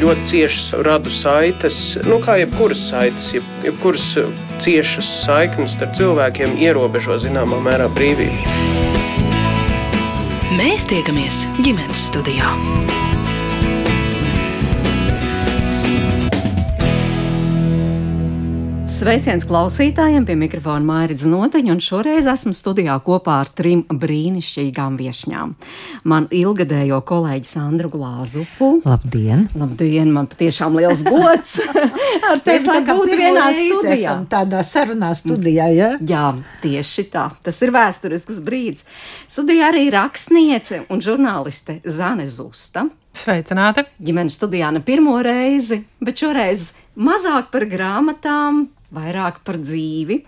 ļoti ciešas radu saites, nu, kā jebkuras saites, jeb, jebkuras ciešas saiknes starp cilvēkiem ierobežo zināmā mērā brīvību. Mēs tiekamies ģimenes studijā. Sveiciens klausītājiem pie mikrofona Mairits Noteņa, un šoreiz esmu studijā kopā ar trim brīnišķīgām viešņām. Man ilgadējo kolēģi Sandru Glāzupu. Labdien! Labdien, man patiešām liels gods ar tevi būt vienā studijā. Tādā sarunā studijā, ja? Jā, tieši tā. Tas ir vēsturisks brīdis. Studijā arī rakstniece un žurnāliste Zane Zusta. Sveicināti! Ģimenes studijā ne pirmo reizi, bet šoreiz mazāk par grāmatām, vairāk par dzīvi.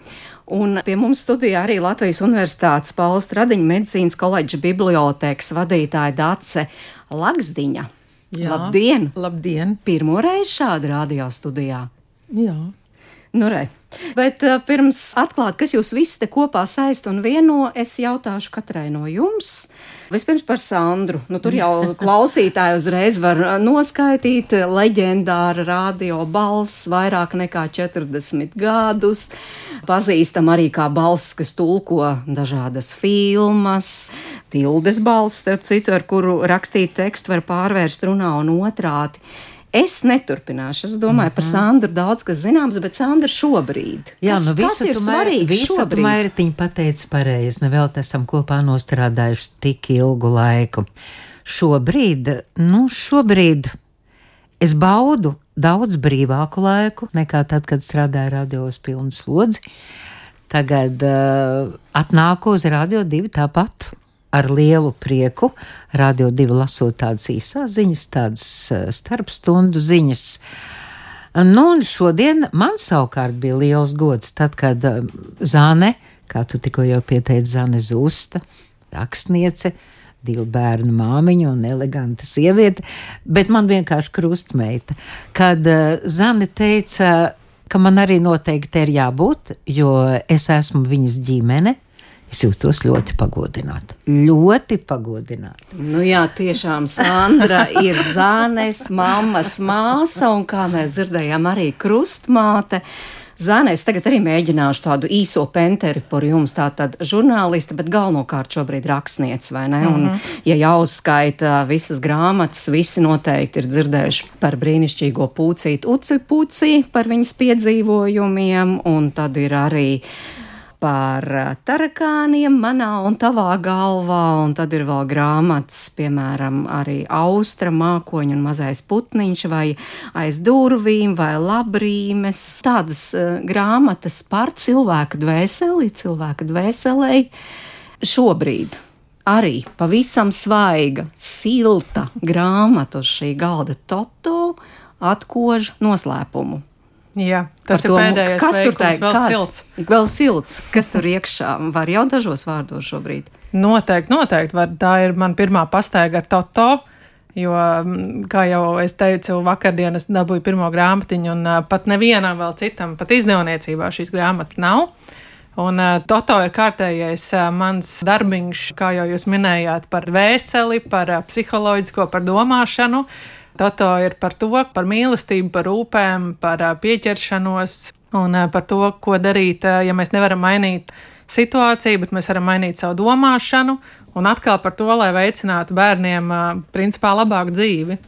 Un pie mums studijā arī Latvijas Universitātes Pauls Stradiņa medicīnas koledža bibliotēkas vadītāja Dace Lagsdiņa. Jā, labdien! Labdien! Pirmo reizi šādi radio studijā. Jā. Nu, re. Bet uh, pirms atklāt, kas jūs visi te kopā saist un vieno, es jautāšu katrai no jums. Vispirms par Sandru. Nu, tur jau klausītāji uzreiz var noskaitīt leģendāra radio balss vairāk nekā 40 gadus. Pazīstam arī kā balss, kas tulko dažādas filmas. Tildes balss, starp citu, ar kuru rakstītu tekstu var pārvērst runā un otrādi. Es neturpināšu. Es domāju, mm -hmm. par mhm. Sandru daudz kas zināms, bet Sandra šobrīd. Jā, kas, nu visu ir svarīgi. Visu tu Mairitiņu pateici pareizi. Nevēl esam kopā nostrādājuši tik ilgu laiku. Šobrīd, nu, šobrīd es baudu daudz brīvāku laiku nekā tad, kad strādāju radios pilnu slodzi. Tagad uh, atnāku uz radio divi tāpat ar lielu prieku radio divu lasot tādas īsās ziņas, tādas eh, starpstundu ziņas. Nu, un šodien man savukārt bija liels gods, tad, kad eh, Zāne, kā tu tikko jau pieteici, Zāne Zusta, rakstniece, divu bērnu māmiņa un eleganta sieviete, bet man vienkārši krustmeita, kad uh, Zane teica, ka man arī noteikti ir jābūt, jo es esmu viņas ģimene, Es jūtos ļoti pagodināta. Ļoti pagodināta. Nu jā, tiešām Sandra ir Zānes, mammas māsa un, kā mēs dzirdējām, arī krustmāte. Zānē, es tagad arī mēģināšu tādu īso penteri par jums, tātad žurnāliste, bet galvenokārt šobrīd rakstniece, vai ne? Mm -hmm. Un, mhm. ja jāuzskaita visas grāmatas, visi noteikti ir dzirdējuši par brīnišķīgo pūcītu Uci Puci, par viņas piedzīvojumiem, un tad ir arī par tarakāniem manā un tavā galvā, un tad ir vēl grāmatas, piemēram, arī Austra mākoņa un mazais putniņš, vai aiz durvīm, vai labrīmes. Tādas uh, grāmatas par cilvēka dvēseli, cilvēka dvēselē šobrīd. Arī pavisam svaiga, silta grāmata uz šī galda Toto atkož noslēpumu. Jā, tas ir to, pēdējais. Kas tur tā ir? Vēl kāds? silts. Vēl silts. Kas tur iekšā? Var jau dažos vārdos šobrīd. Noteikti, noteikti. Var. Tā ir man pirmā pastaiga ar Toto. Jo, kā jau es teicu, vakardien es dabūju pirmo grāmatiņu, un pat nevienam vēl citam, pat izdevniecībā šīs grāmatas nav. Un uh, Toto ir kārtējais uh, mans darbiņš, kā jau jūs minējāt, par vēseli, par uh, psiholoģisko, par domāšanu. Uh, Toto ir par to, par mīlestību, par rūpēm, par pieķeršanos un par to, ko darīt, ja mēs nevaram mainīt situāciju, bet mēs varam mainīt savu domāšanu un atkal par to, lai veicinātu bērniem principā labāku dzīvi.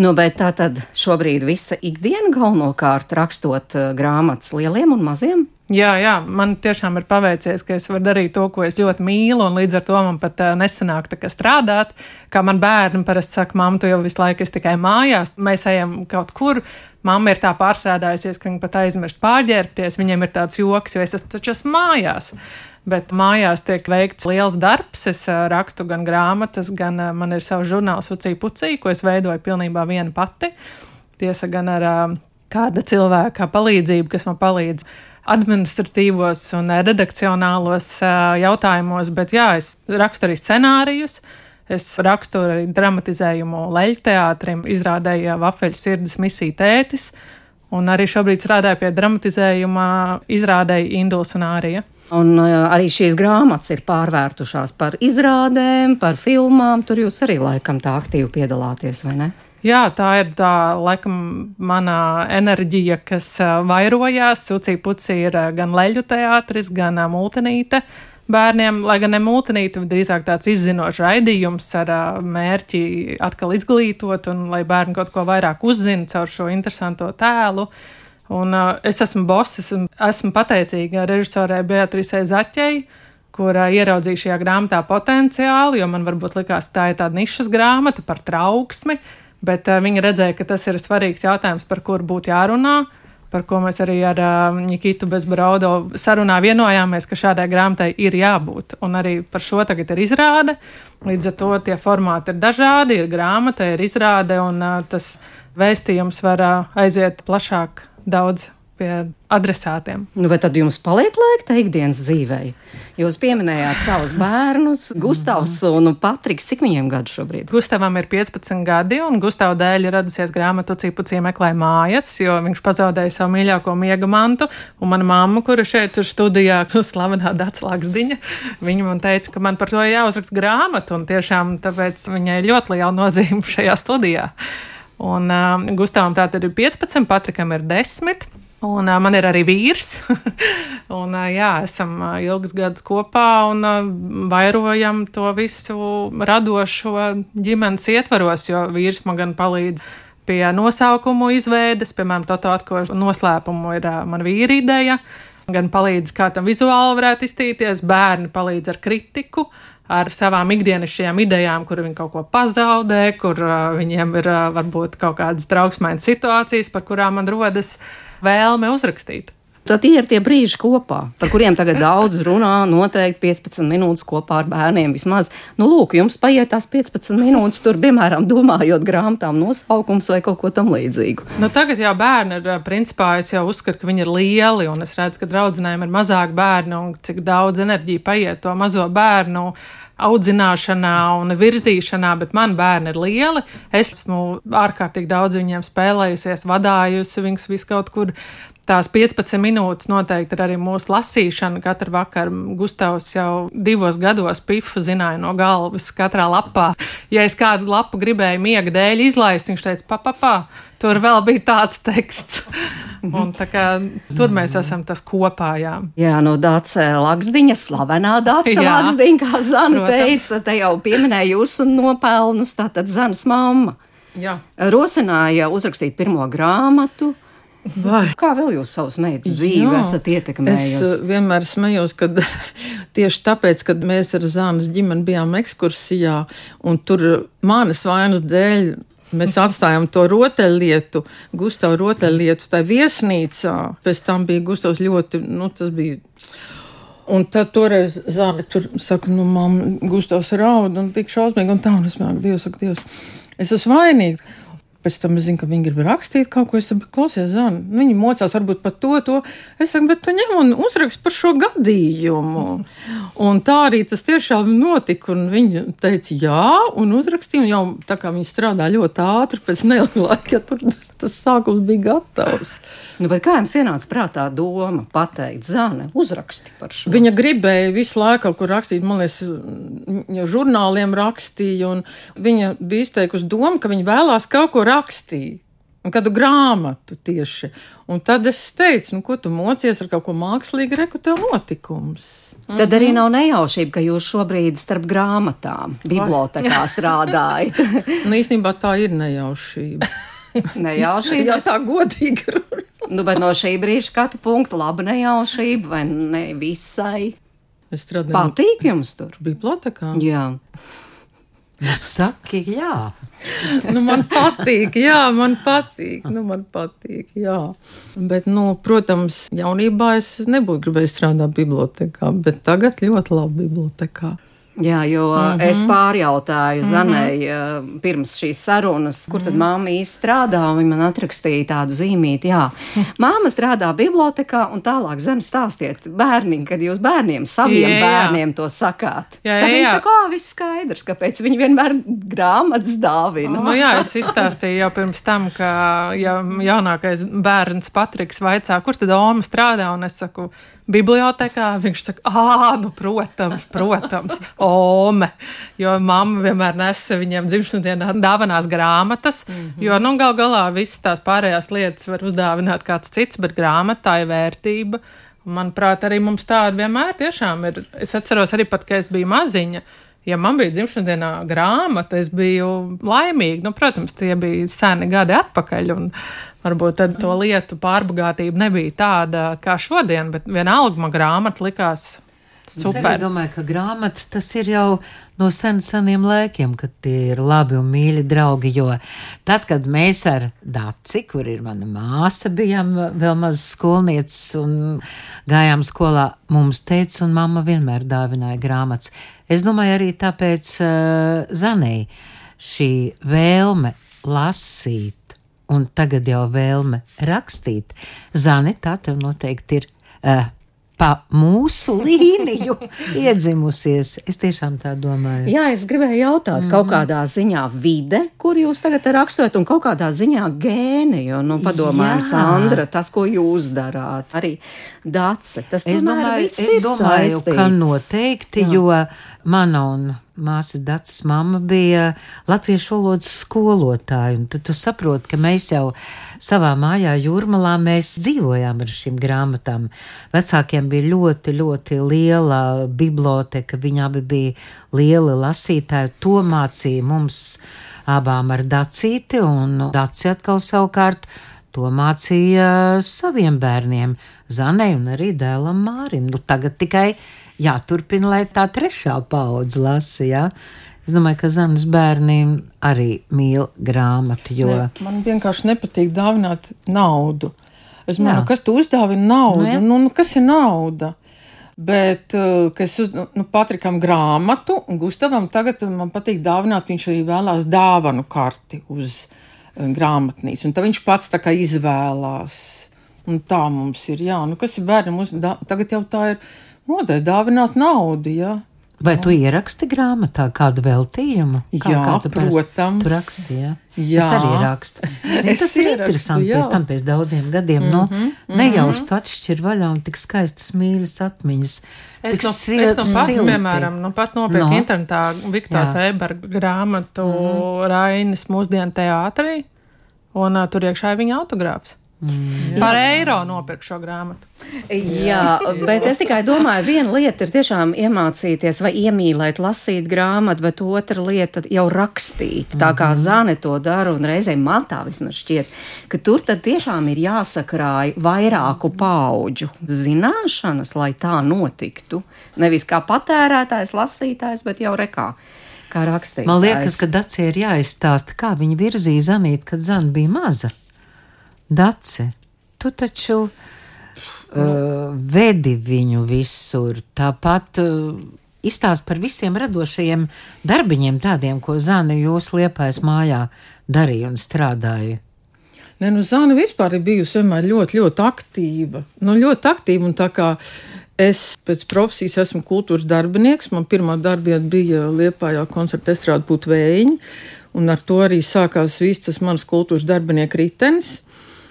Nu, bet tā tad šobrīd visa ikdiena galvenokārt rakstot grāmatas lieliem un maziem Jā, jā, man tiešām ir paveicies, ka es varu darīt to, ko es ļoti mīlu, un līdz ar to man pat uh, nesanāk strādāt. Kā man bērni parasti saka, mamma, tu jau visu laiku esi tikai mājās, mēs ejam kaut kur. Mamma ir tā pārstrādājusies, ka viņa pat aizmirst pārģērbties, viņiem ir tāds joks, jo es taču esmu mājās. Bet mājās tiek veikts liels darbs. Es rakstu gan grāmatas, gan man ir savs žurnāls Ucija Pucija, ko es veidoju pilnībā viena pati. Tiesa gan ar kāda cilvēka palīdzību, kas man palīdz administratīvos un redakcionālos jautājumos, bet jā, es rakstu arī scenārijus. Es rakstu arī dramatizējumu leļteātrim, izrādēju Vafeļu sirds misiju tētis, un arī šobrīd strādāju pie dramatizējuma izrādēju Induls un Ārija. Un arī šīs grāmatas ir pārvērtušās par izrādēm, par filmām. Tur jūs arī laikam tā aktīvi piedalāties, vai ne? Jā, tā ir tā, laikam, mana enerģija, kas vairojās. Sucī puci ir gan leļu teātris, gan multinīte bērniem, lai gan ne mūtenīte, drīzāk tāds izzinošs raidījums ar uh, mērķi atkal izglītot un lai bērni kaut ko vairāk uzzina caur šo interesanto tēlu. Un, uh, es esmu boss, esmu, esmu pateicīga režisorē Beatrisē Zaķei, kur uh, ieraudzīju šajā grāmatā potenciālu, jo man varbūt likās, tā ir tāda nišas grāmata par trauksmi, bet uh, viņa redzēja, ka tas ir svarīgs jautājums, par kuru būtu jārunā. Par ko mēs arī ar uh, Nikitu Bezbraudo sarunā vienojāmies, ka šādai grāmatai ir jābūt. Un arī par šo tagad ir izrāde. Līdz ar to tie formāti ir dažādi, ir grāmata, ir izrāde, un uh, tas vēstījums var uh, aiziet plašāk daudz pie adresātiem. Nu, vai tad jums paliek laika ikdienas dzīvē? Jūs pieminējāt savus bērnus, Gustavs un Patriks. Cik viņiem gadu šobrīd? Gustavam ir 15 gadi, un Gustavs dēļ ir radusies grāmatu Cipucija meklē mājas, jo viņš pazaudēja savu mīļāko miega mantu. Un mana mamma, kura šeit ir studijā, slavenā Dācis Diņa, viņa man teica, ka man par to jāuzraksta grāmata, un tiešām tāpēc viņai ļoti liela nozīme šajā studijā. Un uh, Gustavam tā tad ir 15, Patrikam ir 10. Un, uh, man ir arī vīrs. un, uh, jā, esam uh, ilgus gadus kopā un uh, vairojam to visu radošo ģimenes ietvaros, jo vīrs man gan palīdz pie nosaukumu izveides, piemēram, Toto atkošu noslēpumu ir uh, man vīra ideja, gan palīdz, kā tam vizuāli varētu iztīties, bērni palīdz ar kritiku. Ar savām ikdienišķajām idejām, kur viņi kaut ko pazaudē, kur uh, viņiem ir uh, varbūt kaut kādas trauksmainas situācijas, par kurām man rodas vēlme uzrakstīt. Tad tie ir tie brīži kopā, par kuriem tagad daudz runā. Noteikti 15 minūtes kopā ar bērniem vismaz. Nu, lūk, jums paiet tās 15 minūtes, tur, piemēram, domājot grāmatām nosaukums vai kaut ko tam līdzīgu. Nu, tagad jau bērni ir, principā, es jau uzskatu, ka viņi ir lieli, un es redzu, ka draudzenēm ir mazāk bērnu, un cik daudz enerģija paiet to mazo bērnu audzināšanā un virzīšanā, bet man bērni ir lieli. Es esmu ārkārtīgi daudz viņiem spēlējusies, vadājusi viņus vis kaut kur. Tās 15 minūtes noteikti ir arī mūsu lasīšana. Katru vakaru Gustavs jau divos gados pifu zināja no galvas katrā lapā. Ja es kādu lapu gribēju miega dēļ izlaist, viņš teica, papapā, pa, pa, Tur vēl bija tāds teksts. Un, tā kā, tur mēs esam tas kopā. Jā, jā no Dāca Laksdiņa, slavenā Dāca Laksdiņa, kā Zana Protams. teica, te jau pieminēja jūsu nopelnus, tātad Zanas mamma. Jā. Rosināja uzrakstīt pirmo grāmatu. Vai. Kā vēl jūs savus meitas dzīvi Jā, esat ietekmējusi? Es vienmēr smējos, ka tieši tāpēc, kad mēs ar Zānas ģimeni bijām ekskursijā, un tur manas vainas dēļ Mēs atstājām to rotaļlietu, Gustavu rotaļlietu, tā viesnīcā. Pēc tam bija Gustavs ļoti, nu, tas bija. Un tad toreiz zāle tur saka, nu, mamma, Gustavs raud un tik šausmīgi, un tā, un es māku, Dievs, saka, Dievs, es esmu vainīga. Pēc tam es zinu, ka viņi grib rakstīt kaut ko. Es saku, klausies, Zana, nu, viņi mocās varbūt par to, to. Es saku, bet tu ņem un uzrakst par šo gadījumu. Un tā arī tas tiešām notika. Un viņi teica, jā, un uzrakstīja. Un jau tā kā viņi strādā ļoti ātri, pēc neilga laika, tur tas, tas sākums bija gatavs. Nu, kā jums ienāca prātā doma pateikt, Zana, uzraksti par šo? Viņa gribēja visu laiku kaut kur rakstīt, man liekas, žurnāliem rakstīja. Viņa bija izteikusi domu, ka viņa vēlās kaut ko rakstīt. Un kādu grāmatu tieši. Un tad es teicu, nu, ko tu mocies ar kaut ko mākslīgu, reku tev notikums. Tad mm -hmm. arī nav nejaušība, ka jūs šobrīd starp grāmatām, bibliotekā strādājat. nu, īstenībā tā ir nejaušība. nejaušība. Jā, tā godīgi runā. nu, bet no šī brīža skatu punkta laba nejaušība vai ne visai? Es strādāju. Patīk jums tur? Bibliotekā? Jā. Nu, saki, jā. nu, man patīk, jā, man patīk. Nu, man patīk, jā. Bet, nu, protams, jaunībā es nebūtu gribējis strādāt bibliotekā, bet tagad ļoti labi bibliotekā. Jā, jo mm -hmm. es pārjautāju Zanai mm -hmm. pirms šīs sarunas, kur tad mamma īsti strādā. Viņa man atrakstīja tādu zīmīti, jā, māma strādā bibliotekā, un tālāk Zana stāstiet bērniņam, kad jūs bērniem, saviem jā, jā. bērniem to sakāt. Jā, jā, Tad viņi saka, kā viss skaidrs, kāpēc viņi vienmēr grāmatas dāvina. Nu, jā, es izstāstīju jau pirms tam, ka ja jaunākais bērns Patriks vaicā, kur tad Oma strādā, un es saku, bibliotekā. Viņš saka, ah, nu, protams, protams, ome. Jo mamma vienmēr nesa viņiem dzimšanas dienā dāvanās grāmatas, mm -hmm. jo, nu, gal galā visas tās pārējās lietas var uzdāvināt kāds cits, bet grāmatā ir vērtība. Manuprāt, arī mums tāda vienmēr tiešām ir. Es atceros arī pat, ka es biju maziņa. Ja man bija dzimšanas dienā grāmata, es biju laimīga. Nu, protams, tie bija seni gadi atpakaļ. Un, Varbūt tad to lietu pārbagātība nebija tāda kā šodien, bet vienalga man grāmata likās super. Es domāju, ka grāmatas tas ir jau no sen seniem laikiem, kad tie ir labi un mīļi draugi. Jo tad, kad mēs ar Daci, kur ir mana māsa, bijām vēl mazas skolnieces un gājām skolā, mums teica, un mamma vienmēr dāvināja grāmatas. Es domāju, arī tāpēc uh, Zanei šī vēlme lasīt un tagad jau vēlme rakstīt, Zani, tā tev noteikti ir uh, pa mūsu līniju iedzimusies. Es tiešām tā domāju. Jā, es gribēju jautāt, mm. kaut kādā ziņā vide, kur jūs tagad rakstojat, un kaut kādā ziņā gēni, jo, nu, padomājam, Sandra, tas, ko jūs darāt, arī Dace, tas es domāju, es domāju saistīts. ka noteikti, Jā. jo mana un māsas Dācis mamma bija latviešu valodas skolotāja, tad tu saproti, ka mēs jau savā mājā jūrmalā dzīvojām ar šīm grāmatām. Vecākiem bija ļoti, ļoti liela biblioteka, viņi abi bija lieli lasītāji, to mācīja mums abām ar dacīti, un daci atkal savukārt to mācīja saviem bērniem, Zanai un arī dēlam Mārim. Nu, tagad tikai jāturpina, lai tā trešā paudze lasa. Ja? Es domāju, ka Zanas bērniem arī mīl grāmatu. Jo... Ne, man vienkārši nepatīk dāvināt naudu. Es domāju, kas tu uzdāvini naudu? Ne? Nu, nu, kas ir nauda? Bet, uh, kas uz nu, nu, Patrikam grāmatu, un Gustavam tagad man patīk dāvināt, viņš arī vēlās dāvanu karti uz uh, grāmatnīcu, un tad viņš pats tā kā izvēlās. Un tā mums ir, jā, nu kas ir bērnam, uz, da, tagad jau tā ir Modē dāvināt naudu, jā. Vai tu ieraksti grāmatā kādu veltījumu? Kā, jā, kā tu protams. Tu raksti, jā. jā. Es arī rakstu. Zin, tas ir interesanti jā. pēc tam, pēc daudziem gadiem. Mm -hmm, nu, mm -hmm. nejauši tu atšķir vaļā un tik skaistas mīļas atmiņas. Es no, sil, es no pat, silti. piemēram, nu pat nopirku no. internetā Viktora Freiberga grāmatu mm -hmm. Rainis mūsdienu teātrī, un uh, tur iekšā ir viņa autogrāfs. Mm. Par eiro nopirku šo grāmatu. Jā, bet es tikai domāju, viena lieta ir tiešām iemācīties vai iemīlēt, lasīt grāmatu, bet otra lieta jau rakstīt. Tā kā mhm. Zane to dara, un reizēm man tā vismaz šķiet, ka tur tad tiešām ir jāsakrāj vairāku pauģu zināšanas, lai tā notiktu. Nevis kā patērētājs, lasītājs, bet jau rekā. Kā rakstīt. Man liekas, ka Dacija ir jāizstāsta, kā viņa virzīja Zanīt, kad Zana bija maza. Dace, tu taču uh, vedi viņu visur. Tāpat uh, izstāst par visiem radošajiem darbiņiem, tādiem, ko Zana jūs liepais mājā darīja un strādāja. Nē, nu, Zana vispār ir bijusi vienmēr ļoti, ļoti aktīva. Nu, ļoti aktīva un tā kā es pēc profesijas esmu kultūras darbinieks, man pirmā darbieta bija Liepājā koncerta estrāde Putvējiņa, un ar to arī sākās viss tas mans kultūras darbinieku ritenis.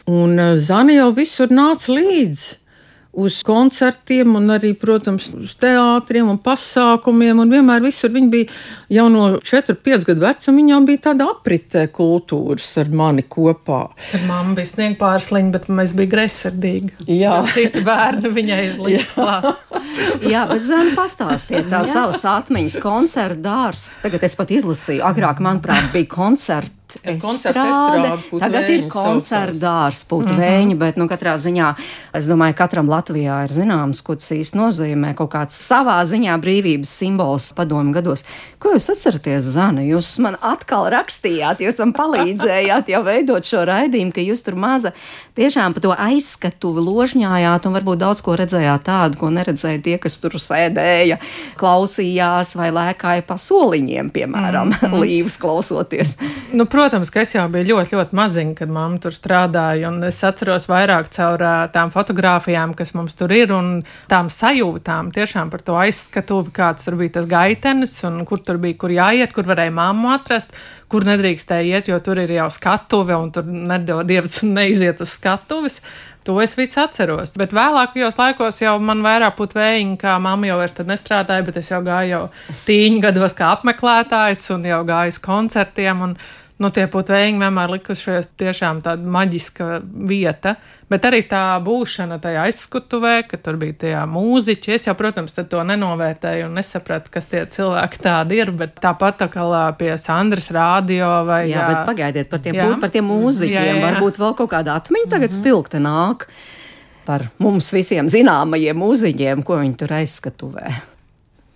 Un eh, Zana jau visur nāca līdzi uz koncertiem, un arī, protams, uz teātriem un pasākumiem. Un vienmēr visur viņa bija jau no 4, 5 gadu vecuma. Viņām bija tāda apritē kultūras ar mani kopā. Kad mamma bija sniega pārsliņa, bet mēs bijām greizsirdīgi. Jā, citi bērni viņai līdzi. Jā, bet Zana pastāstiet tā savas atmiņas koncertu dārs. Tagad es pat izlasīju, agrāk, manuprāt, bija koncerti estrāde. Tagad ir koncertdārs, putvēņi, mm -hmm. bet, nu, katrā ziņā, es domāju, katram Latvijā ir zināms, ko tas īsti nozīmē, kaut kāds savā ziņā brīvības simbols padomu gados. Ko jūs atceraties, Zana? Jūs man atkal rakstījāt, jūs man palīdzējāt jau veidot šo raidījumu, ka jūs tur maza tiešām pa to aizskatuvi ložņājāt un varbūt daudz ko redzējāt tādu, ko neredzēja tie, kas tur sēdēja, klausījās vai lēkāja pa soliņiem, piemēram, mm -hmm. līvas klausoties. Nu, protams, ka es jau biju ļoti, ļoti maziņa, kad mamma tur strādāja. Es atceros vairāk caur tām fotografijām, kas mums tur ir, un tām sajūtām tiešām par to aizskatuvi, kāds tur bija tas gaitenis, un kur tur bija, kur jāiet, kur varēja mammu atrast, kur nedrīkstēja iet, jo tur ir jau skatuve, un tur nedodievs neiziet uz skatuves. To es visu atceros. Bet vēlākajos laikos jau man vairāk būtu vējiņa, kā mamma jau vairs nestrādāja, bet es jau gāju jau tīņu gados kā apmeklētājs un jau gāju uz koncertiem. Un, nu, tie putvēji vienmēr likušies tiešām tāda maģiska vieta. Bet arī tā būšana tajā aizskutuvē, ka tur bija tie mūziķi. Es jau, protams, to nenovērtēju un nesapratu, kas tie cilvēki tādi ir. Bet tāpat tā kā pie Sandras rādio vai. Jā, jā bet pagaidiet par tiem, jā. par tiem mūziķiem. Jā, jā, jā. Varbūt vēl kaut kāda atmiņa tagad mm -hmm. spilgta nāk par mums visiem zināmajiem mūziķiem, ko viņi tur aizskatuvē.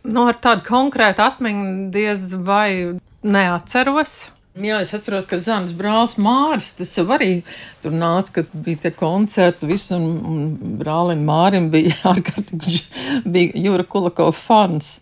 Nu, ar tādu konkrētu atmiņu diez vai neatceros. Jā, es atceros, ka Zanas brālis Māris, tas arī tur nāca, kad bija tie koncerti, viss, un, un brālim Mārim bija ārkārtīgi, bija Jūra Kulakova fans.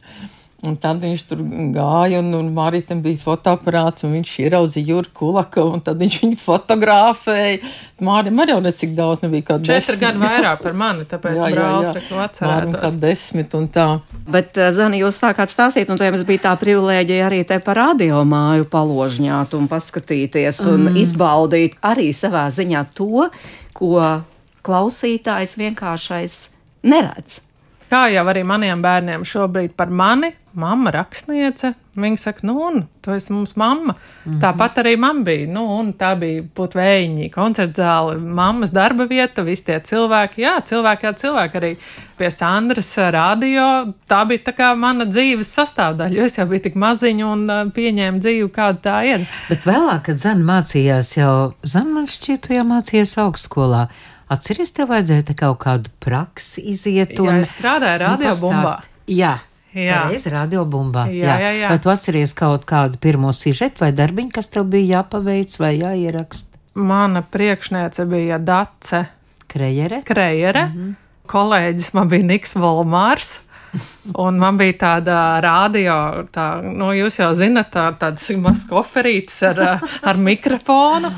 Un tad viņš tur gāja, un, un Marītam bija fotoaparāts, un viņš ieraudzīja Jurku Kulaku, un tad viņš viņu fotografēja. Mārim arī jau necik daudz nebija, kā desmit. Četri gadi vairāk par mani, tāpēc jā, jā, jā. Mārim kā desmit un tā. Bet, eh, Zani, jūs sākāt stāstīt, un to jums bija tā privilēģija arī te par radio māju paložņāt un paskatīties un mm. izbaudīt arī savā ziņā to, ko klausītājs vienkāršais neredz. Kā jau arī maniem bērniem šobrīd par mani, mamma rakstniece, viņa saka, nu, un tu esi mums mamma. Mm -hmm. Tāpat arī man bija, nu, un tā bija putvējiņi, koncerta zāle, mammas darba vieta, visi tie cilvēki, jā, cilvēki, jā, cilvēki arī pie Sandras radio. Tā bija tā kā mana dzīves sastāvdaļa, jo es jau biju tik maziņa un uh, pieņēmu dzīvi, kāda tā ir. Bet vēlāk, kad Zana mācījās, jau Zana man šķiet, jau mācījās augstskolā. Atceries, tev vajadzēja kaut kādu praksi iziet. Un, jā, nu, radiobumbā. Jā. Jā, reiz radiobumbā. Jā, jā, jā, jā. Vai tu atceries kaut kādu pirmo sižetu vai darbiņu, kas tev bija jāpaveic vai jāieraksta? Mana priekšniece bija Dace Krejere. Krejere. Mm -hmm. Kolēģis man bija Niks Volmārs. Un man bija tāda rādio, tā, nu, jūs jau zinat, tā, tāds mazs koferītis ar, ar mikrofonu.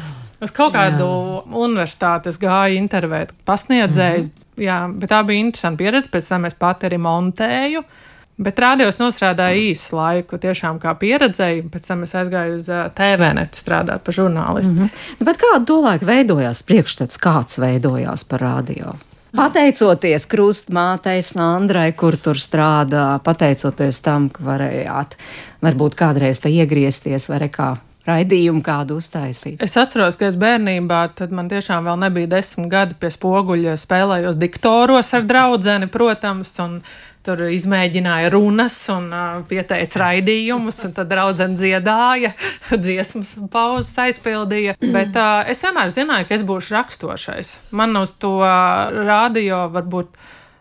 Uz kaut kādu jā. universitāti gāju intervēt pasniedzējus, mm -hmm. jā, bet tā bija interesanta pieredze. Pēc tam es pati arī montēju. Bet rādījos nostrādāju īsu laiku, tiešām kā pieredzēju, pēc tam es aizgāju uz TV netu strādāt par žurnālistu. Mm -hmm. Bet kādu to laiku veidojās priekšstats, kāds veidojās par radio? Pateicoties krustmātei Sandrai, kur tur strādā, pateicoties tam, ka varējāt varbūt kādreiz te iegriezties vai kā raidījumu kādu uztaisīt. Es atceros, ka es bērnībā, tad man tiešām vēl nebija desmit gadi pie spoguļa, spēlējos diktoros ar draudzeni, protams, un tur izmēģināja runas un uh, pieteica raidījumus, un tad draudzene dziedāja, dziesmas pauzes aizpildīja. Bet uh, es vienmēr zināju, ka es būšu rakstošais. Man uz to uh, radio varbūt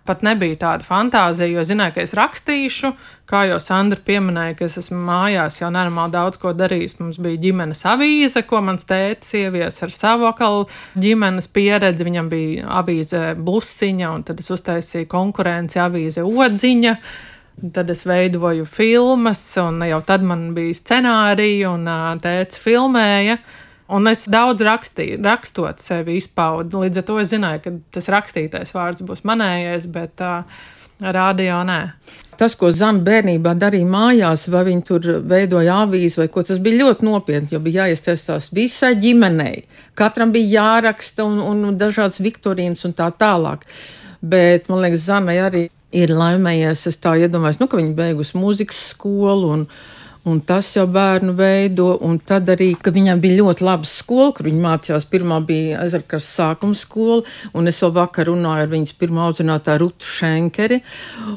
pat nebija tāda fantāzija, jo zināju, ka es rakstīšu. Kā jau Sandra pieminēja, ka es esmu mājās jau nenormāli daudz ko darījis. Mums bija ģimenes avīze, ko mans tēvs ievies ar savu akalu ģimenes pieredzi. Viņam bija avīze blusiņa, un tad es uztaisīju konkurenci avīze odziņa. Tad es veidoju filmas, un jau tad man bija scenārija, un tēvs filmēja. Uh, Un es daudz rakstīju, rakstot sevi izpaudu. Līdz ar to es zināju, ka tas rakstītais vārds būs manējais, bet uh, rādio nē. Tas, ko Zana bērnībā darīja mājās, vai viņa tur veidoja avīzi vai ko, tas bija ļoti nopietni, jo bija jāiesaistās visai ģimenei. Katram bija jāraksta un, un dažādas viktorīnas un tā tālāk. Bet, man liekas, Zanai arī ir laimējies, es tā iedomājos, nu, ka viņa beigusi mūzikas skolu un, Un tas jau bērnu veido, un tad arī, ka viņam bija ļoti laba skola, kur viņa mācījās. Pirmā bija ezerkas sākuma skola, un es vēl vakar runāju ar viņas pirmā audzinātāju Rutu Šenkeri,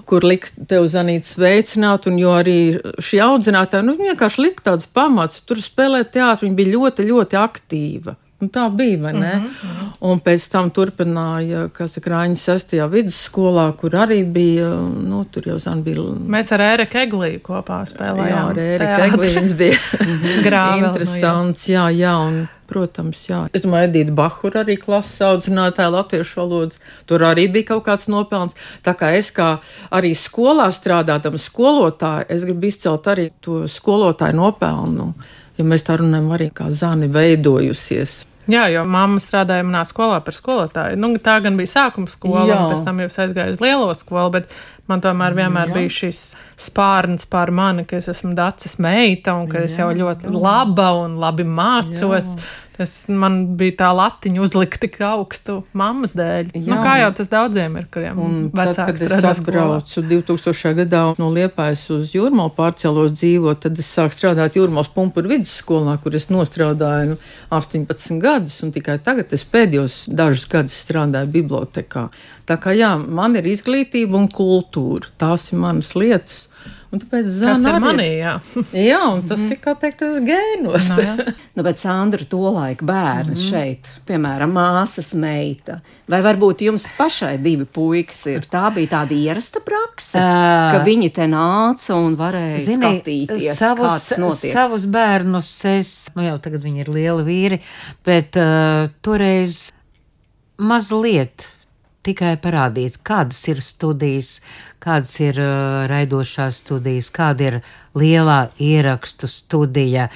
kur likt tev zanīt sveicināt, un jo arī šī audzinātāja, nu, vienkārši likt tāds pamats, tur spēlēt teātri, viņa bija ļoti, ļoti aktīva. Un tā bija, vai ne? Mm -hmm. Un pēc tam turpināja, Krāņa 6. vidusskolā, kur arī bija, nu, tur jau zan bija. Mēs ar Ēriku Egliju kopā spēlējām. Jā, ar Ēriku Egliju viņas bija grāvi. Interesants, jā, jā, un, protams, jā. Es domāju, Edīta Bahura arī klases audzinātāja latviešu valodas. Tur arī bija kaut kāds nopelns. Tā kā es kā arī skolā strādādama skolotāja, es gribu izcelt arī to skolotāju nopelnu ja mēs tā runājam, arī kā zāne veidojusies. Jā, jo mamma strādāja manā skolā par skolotāju. Nu, tā gan bija sākuma skola, Jā. un pēc tam jau aizgāja uz lielo skolu, bet man tomēr vienmēr Jā. bija šis spārns pār mani, ka es esmu dacis meita un ka Jā. es jau ļoti laba un labi mācos. Jā. Tas man bija tā latiņa uzlikt tik augstu mammas dēļ. Jā, nu, kā jau tas daudziem ir, kuriem vecāki tad, kad es atbraucu 2000. gadā no Liepājas uz Jūrmālu pārcēlos dzīvot, tad es sāku strādāt Jūrmālas pumpuru vidusskolā, kur es nostrādāju nu, 18 gadus, un tikai tagad es pēdējos dažus gadus strādāju bibliotekā. Tā kā jā, man ir izglītība un kultūra. Tās ir manas lietas. Un tāpēc tas ir manī, jā. jā, un tas mm. ir, kā teikt, uz gēnos. no, nu, nu, bet Sandra to laiku bērni mm. šeit, piemēram, māsas meita. Vai varbūt jums pašai divi puikas ir? Tā bija tāda ierasta praksa, uh, ka viņi te nāca un varēja zini, skatīties, savus, savus bērnus. Es, nu jau tagad viņi ir lieli vīri, bet uh, toreiz mazliet tikai parādīt, kādas ir studijas, kādas ir uh, raidošās studijas, kāda ir lielā ierakstu studija.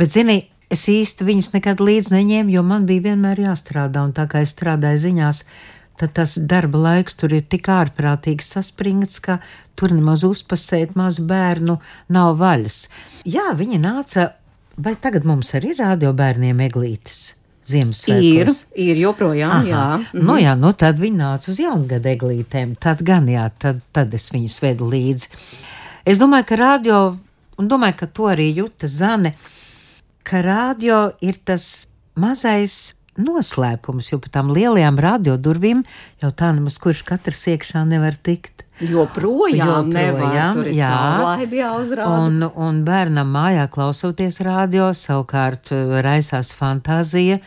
Bet, zini, es īsti viņus nekad līdzi neņēmu, jo man bija vienmēr jāstrādā, un tā kā es strādāju ziņās, tad tas darba laiks tur ir tik ārprātīgi saspringts, ka tur nemaz uzpasēt mazu bērnu nav vaļas. Jā, viņi nāca, vai tagad mums arī ir radio bērniem eglītes? Ziemassvētkos. Ir, ir joprojām, Aha. jā. Mhm. Nu jā, nu tad viņi nāca uz jaungada eglītēm, tad gan jā, tad, tad es viņus vedu līdzi. Es domāju, ka radio, un domāju, ka to arī jūta Zane, ka radio ir tas mazais noslēpums, jo pa tām lielajām radiodurvīm jau tā nemaz kurš katrs iekšā nevar tikt. Joprojām, nevar, tur ir caurlaidi jāuzrāda. Un, un bērnam mājā klausoties radio, savukārt uh, raisās fantāzija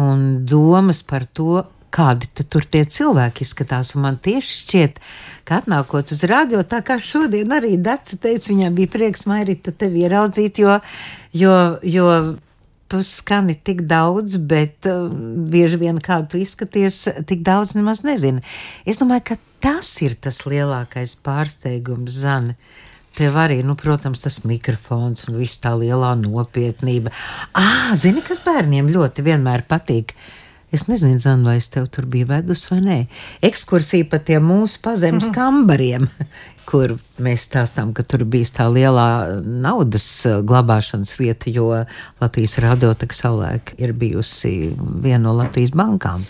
un domas par to, kādi tur tie cilvēki izskatās. Un man tieši šķiet, ka atnākot uz radio, tā kā šodien arī Dārsa teica, viņai bija prieks Mairita tevi ieraudzīt, jo, jo, jo tu skani tik daudz, bet uh, bieži vien kā tu izskaties, tik daudz nemaz nezini. Es domāju, ka tas ir tas lielākais pārsteigums, Zane. Tev arī, nu, protams, tas mikrofons un viss tā lielā nopietnība. Ah, zini, kas bērniem ļoti vienmēr patīk? Es nezinu, Zan, vai es tev tur biju vedus vai nē. Ekskursija pa tiem mūsu pazemes kambariem, kur mēs stāstām, ka tur bija tā lielā naudas eh, glabāšanas vieta, jo Latvijas radioteka savulaik ir bijusi viena no Latvijas bankām.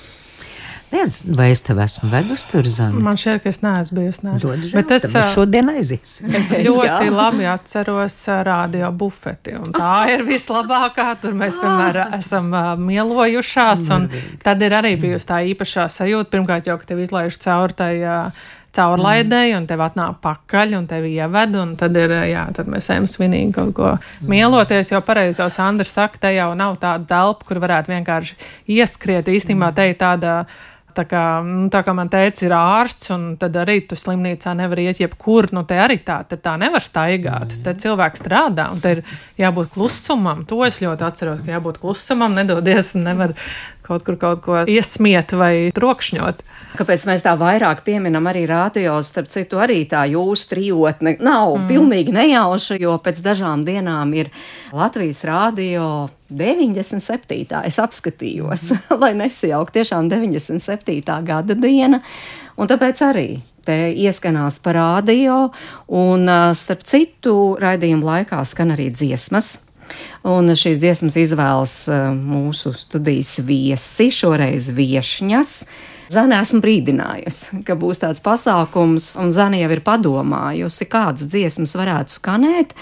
Viens, vai es tev esmu vedusi tur zemi? Man šķiet, ka es neesmu bijusi. Ne. Žēl, bet es šodien aiziesim. Es ļoti labi atceros radio bufeti, tā ir vislabākā. Tur mēs vienmēr esam uh, mielojušās, tad ir arī bijusi tā īpašā sajūta. Pirmkārt, jau, ka tev izlaiž caur tai. Uh, caurlaidēji, un tev atnāk pakaļ, un tevi ieved, un tad, ir, jā, tad mēs ejam svinīgi kaut ko mieloties, jo pareizi jau Sandrs saka, te jau nav tāda telpa, kur varētu vienkārši ieskriet. Īstenībā te ir tāda Tā kā, nu, tā kā man teica, ir ārsts, un tad arī tu slimnīcā nevar iet jebkur. Nu, te arī tā, te tā nevar staigāt. Te cilvēks strādā, un te ir jābūt klusumam. To es ļoti atceros, ka jābūt klusumam, nedodies, un nevar kaut kur kaut ko iesmiet vai trokšņot. Kāpēc mēs tā vairāk pieminam arī rādījos, starp citu, arī tā jūsu trijotne nav mm. pilnīgi nejauša, jo pēc dažām dienām ir Latvijas rādio 97. es apskatījos, mm. lai nesijaukt tiešām 97. gada diena, un tāpēc arī te ieskanās par rādio, un starp citu raidījumu laikā skan arī dziesmas Un šīs dziesmas izvēlas eh, mūsu studijas viesi, šoreiz viešņas. Zana esmu brīdinājusi, ka būs tāds pasākums, un Zana jau ir padomājusi, kādas dziesmas varētu skanēt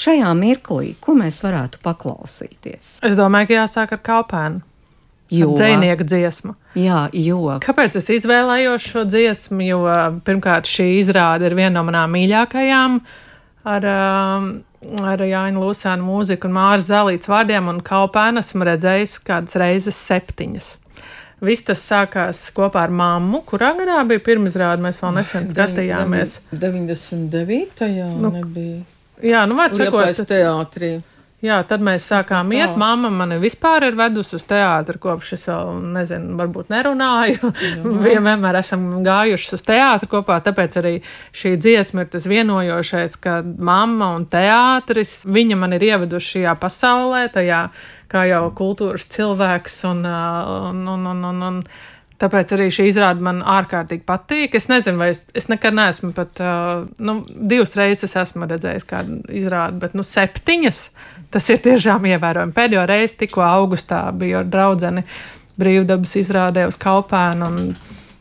šajā mirklī, ko mēs varētu paklausīties. Es domāju, ka jāsāk ar kalpēnu. Jo dzīsnieku dziesmu. Jā, jo. Kāpēc es izvēlējos šo dziesmu? Jo pirmkārt, šī izrāde ir viena no manām mīļākajām. Ar, um, ar Jāņa Lūsēnu mūziku un Māras Zelītas vārdiem un kaupēnu esmu redzējis kādas reizes septiņas. Viss tas sākās kopā ar mammu, kurā gadā bija pirmizrāde. Mēs vēl nesen skatījāmies. 99. Jā, nu. Jā, nu var sakot, teātrī. Jā, tad mēs sākām iet. Tā. Mama mani vispār ir vedusi uz teātri, kopš es vēl, nezinu, varbūt nerunāju. Vienmēr esam gājuši uz teātri kopā, tāpēc arī šī dziesma ir tas vienojošais, ka mamma un teātris, viņa man ir ieveduši šajā pasaulē, tajā kā jau kultūras cilvēks un, un, un, un, un, un Tāpēc arī šī izrāde man ārkārtīgi patīk. Es nezinu, vai es, es nekad neesmu pat uh, nu, divas reizes esmu redzējis kādu izrādi, bet nu, septiņas tas ir tiešām ievērojami. Pēdējo reizi tikko augustā biju ar draugu brīvdabas izrādē uz Kalpēnu un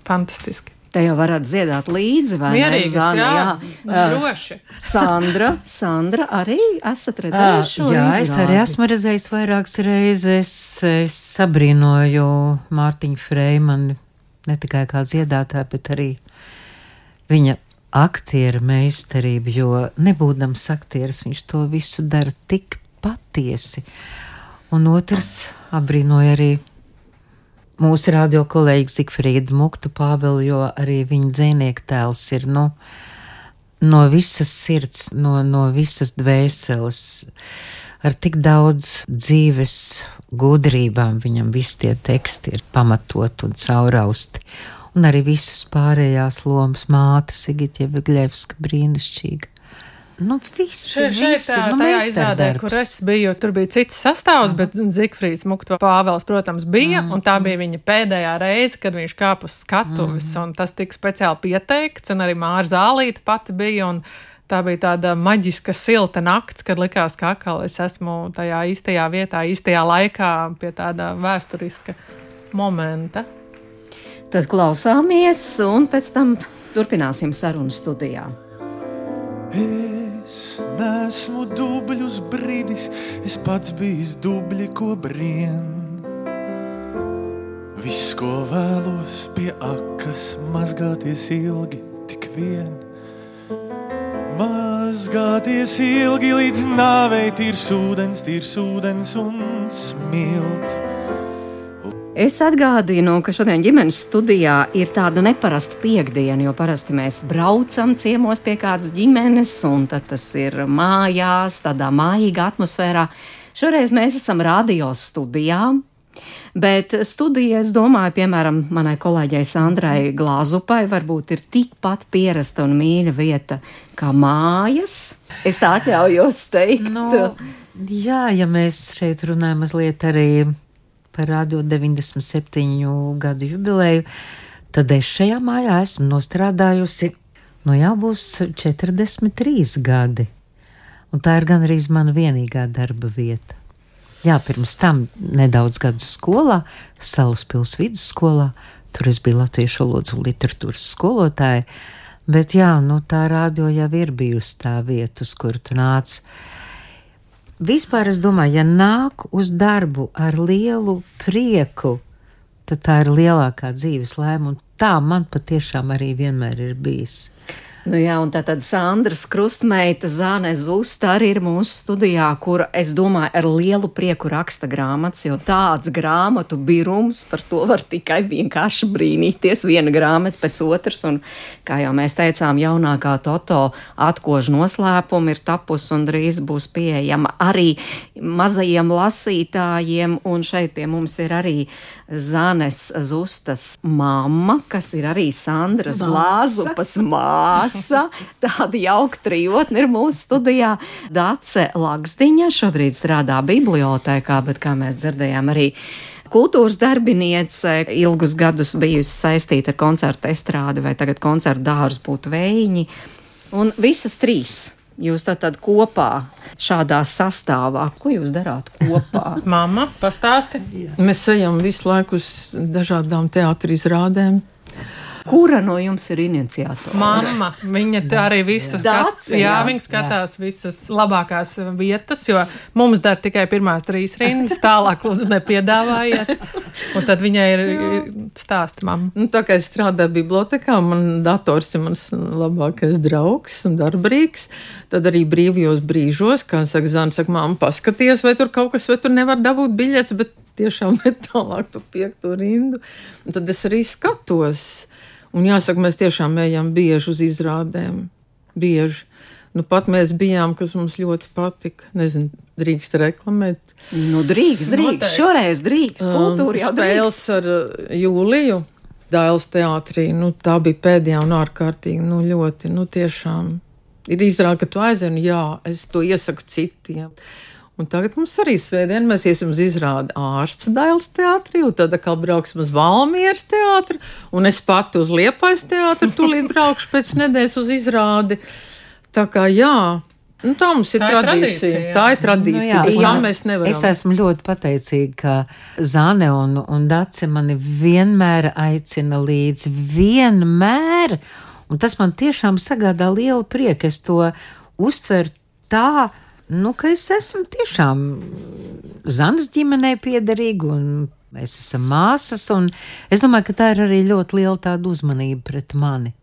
fantastiski. Te jau varat dziedāt līdzi, vai Mierīgas, ne? Zana, jā, jā. droši. Sandra, Sandra, arī esat redzējuši šo Jā, izrādi. es arī esmu redzējis vairākas reizes. Es sabrīnoju Mārtiņu Freimanu ne tikai kā dziedātāju, bet arī viņa aktieru meistarību, jo nebūdams aktieris, viņš to visu dara tik patiesi. Un otrs apbrīnoja arī mūsu radio kolēģi Zikfrīdu Muktu Pāvelu, jo arī viņa dzīvnieku tēls ir nu, no visas sirds, no, no visas dvēseles, ar tik daudz dzīves gudrībām. Viņam visi tie teksti ir pamatot un caurausti. Un arī visas pārējās lomas māte Sigitja Vigļevska brīnišķīga. Nu, visi, šeit, šeit visi, tā, nu, tajā izrādē, kur es biju, tur bija cits sastāvs, mm. bet Zikfrīds Mukto Pāvels, protams, bija, mm. un tā bija viņa pēdējā reize, kad viņš kāpa uz skatuves, mm. un tas tika speciāli pieteikts, un arī Māra Zālīta pati bija, un tā bija tāda maģiska silta nakts, kad likās, ka atkal es esmu tajā īstajā vietā, īstajā laikā pie tāda vēsturiska momenta. Tad klausāmies, un pēc tam turpināsim sarunu studijā. Es nesmu dubļus brīdis, es pats biju dubļi, ko brien. Viss, ko vēlos pie akas, mazgāties ilgi, tik vien. Mazgāties ilgi līdz nāvei, tīrs ūdens, tīrs ūdens un smilts. Es atgādinu, ka šodien ģimenes studijā ir tāda neparasta piekdiena, jo parasti mēs braucam ciemos pie kādas ģimenes, un tas ir mājās, tādā mājīgā atmosfērā. Šoreiz mēs esam radio studijā. Bet studija, es domāju, piemēram, manai kolēģei Sandrai Glāzupai, varbūt ir tikpat pierasta un mīļa vieta kā mājas. Es tā atļaujos teikt. Nu, jā, ja mēs šeit runājam mazliet arī par radio 97 gadu jubileju, tad es šajā mājā esmu nostrādājusi, nu jau būs 43 gadi. Un tā ir gan arī mana vienīgā darba vieta. Jā, pirms tam nedaudz gadus skolā, Salaspils vidusskolā, tur es biju latviešu valodas un literatūras skolotāja, bet jā, nu tā rādio jau ir bijusi tā vieta, uz kur tu nāc vispār es domāju, ja nāk uz darbu ar lielu prieku, tad tā ir lielākā dzīves laime, un tā man patiešām arī vienmēr ir bijis. Nu jā, un tā tad Sandras Krustmeita Zāne Zusta arī ir mūsu studijā, kur, es domāju, ar lielu prieku raksta grāmatas, jo tāds grāmatu birums par to var tikai vienkārši brīnīties, viena grāmata pēc otras, un, kā jau mēs teicām, jaunākā Toto atkož noslēpumi ir tapus un drīz būs pieejama arī mazajiem lasītājiem, un šeit pie mums ir arī Zānes Zustas mamma, kas ir arī Sandras Glāzupas māsa. Tāda jauka trijotne ir mūsu studijā. Dace Lagsdiņa šobrīd strādā bibliotēkā, bet kā mēs dzirdējām arī kultūras darbiniece, ilgus gadus bijusi saistīta ar koncertu estrādi vai tagad koncertu dārzu būtu vējiņi. Un visas trīs Jūs tātad kopā šādā sastāvā, ko jūs darāt kopā? Māma, pastāsti. Mēs ejam visu laiku uz dažādām teātris rādēm. Kura no jums ir iniciatore? Mamma. Viņa arī visu skatās. Jā, jā, viņa skatās jā. visas labākās vietas, jo mums dar tikai pirmās trīs rindas, tālāk lūdzu nepiedāvājiet. Un tad viņai ir, ir stāsts mamma. Nu, tā kā es strādāju bibliotekā, man dators ir mans labākais draugs un darbrīgs. Tad arī brīvajos brīžos, kā saka Zana, saka, mamma, paskaties, vai tur kaut kas, vai tur nevar dabūt biļetes, bet tiešām ne tālāk pa piekto rindu. Un tad es arī skatos. Un jāsaka, mēs tiešām ejam bieži uz izrādēm. Bieži. Nu, pat mēs bijām, kas mums ļoti patika. Nezinu, drīkst reklamēt. Nu, drīkst, drīkst. Noteikti. Šoreiz drīkst. Kultūra jau spēles drīkst. ar uh, Jūliju. Dāles teātrī, nu, tā bija pēdējā un ārkārtīgi, nu, ļoti, nu, tiešām ir izrāda, ka tu aizvien, jā, es to iesaku citiem. Un tagad mums arī svētdien mēs iesim uz izrādi ārsts Dailas teātrī, un tad atkal brauksim uz Valmieras teātri, un es pati uz Liepais teātri tūlīt braukšu pēc nedēļas uz izrādi. Tā kā jā, Nu, tā mums ir tā tradīcija. Ir tradīcija. Tā ir tradīcija. Nu, jā, jā, mēs nevaram. Es esmu ļoti pateicīga, ka Zane un, un Dace mani vienmēr aicina līdzi. Vienmēr! Un tas man tiešām sagādā lielu prieku. Es to uztveru tā, nu, ka es esmu tiešām Zanas ģimenei piederīga un mēs esam māsas, un es domāju, ka tā ir arī ļoti liela tāda uzmanība pret mani.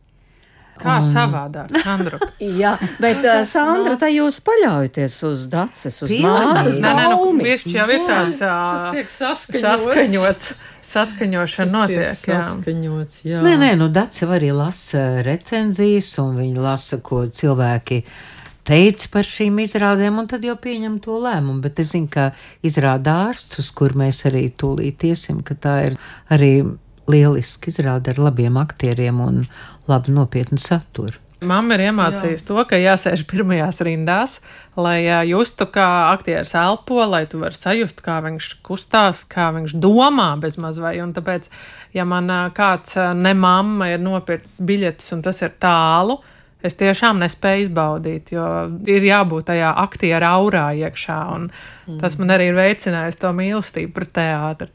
Kā un... savādāk, Sandra? Jā, bet uh, Sandra, tā jūs paļaujaties uz daces, uz māsas. Nē, nē, nu, viešķi jau ir tāds uh, saskaņots. Saskaņošana notiek. Saskaņots, jā. jā. Nē, nē, nu Dace arī lasa recenzijas, un viņi lasa, ko cilvēki teica par šīm izrādēm, un tad jau pieņem to lēmumu. Bet es zinu, ka izrāda ārsts, uz kur mēs arī tūlīt iesim, ka tā ir arī lieliski izrāda ar labiem aktieriem un labu nopietnu saturu. Mamma ir iemācījusi to, ka jāsēž pirmajās rindās, lai justu, kā aktieris elpo, lai tu vari sajust, kā viņš kustās, kā viņš domā bezmaz vai. Un tāpēc, ja man kāds ne mamma ir nopircis biļetes un tas ir tālu, es tiešām nespēju izbaudīt, jo ir jābūt tajā aktiera aurā iekšā. Mm. Tas man arī ir veicinājis to mīlestību pret teātri.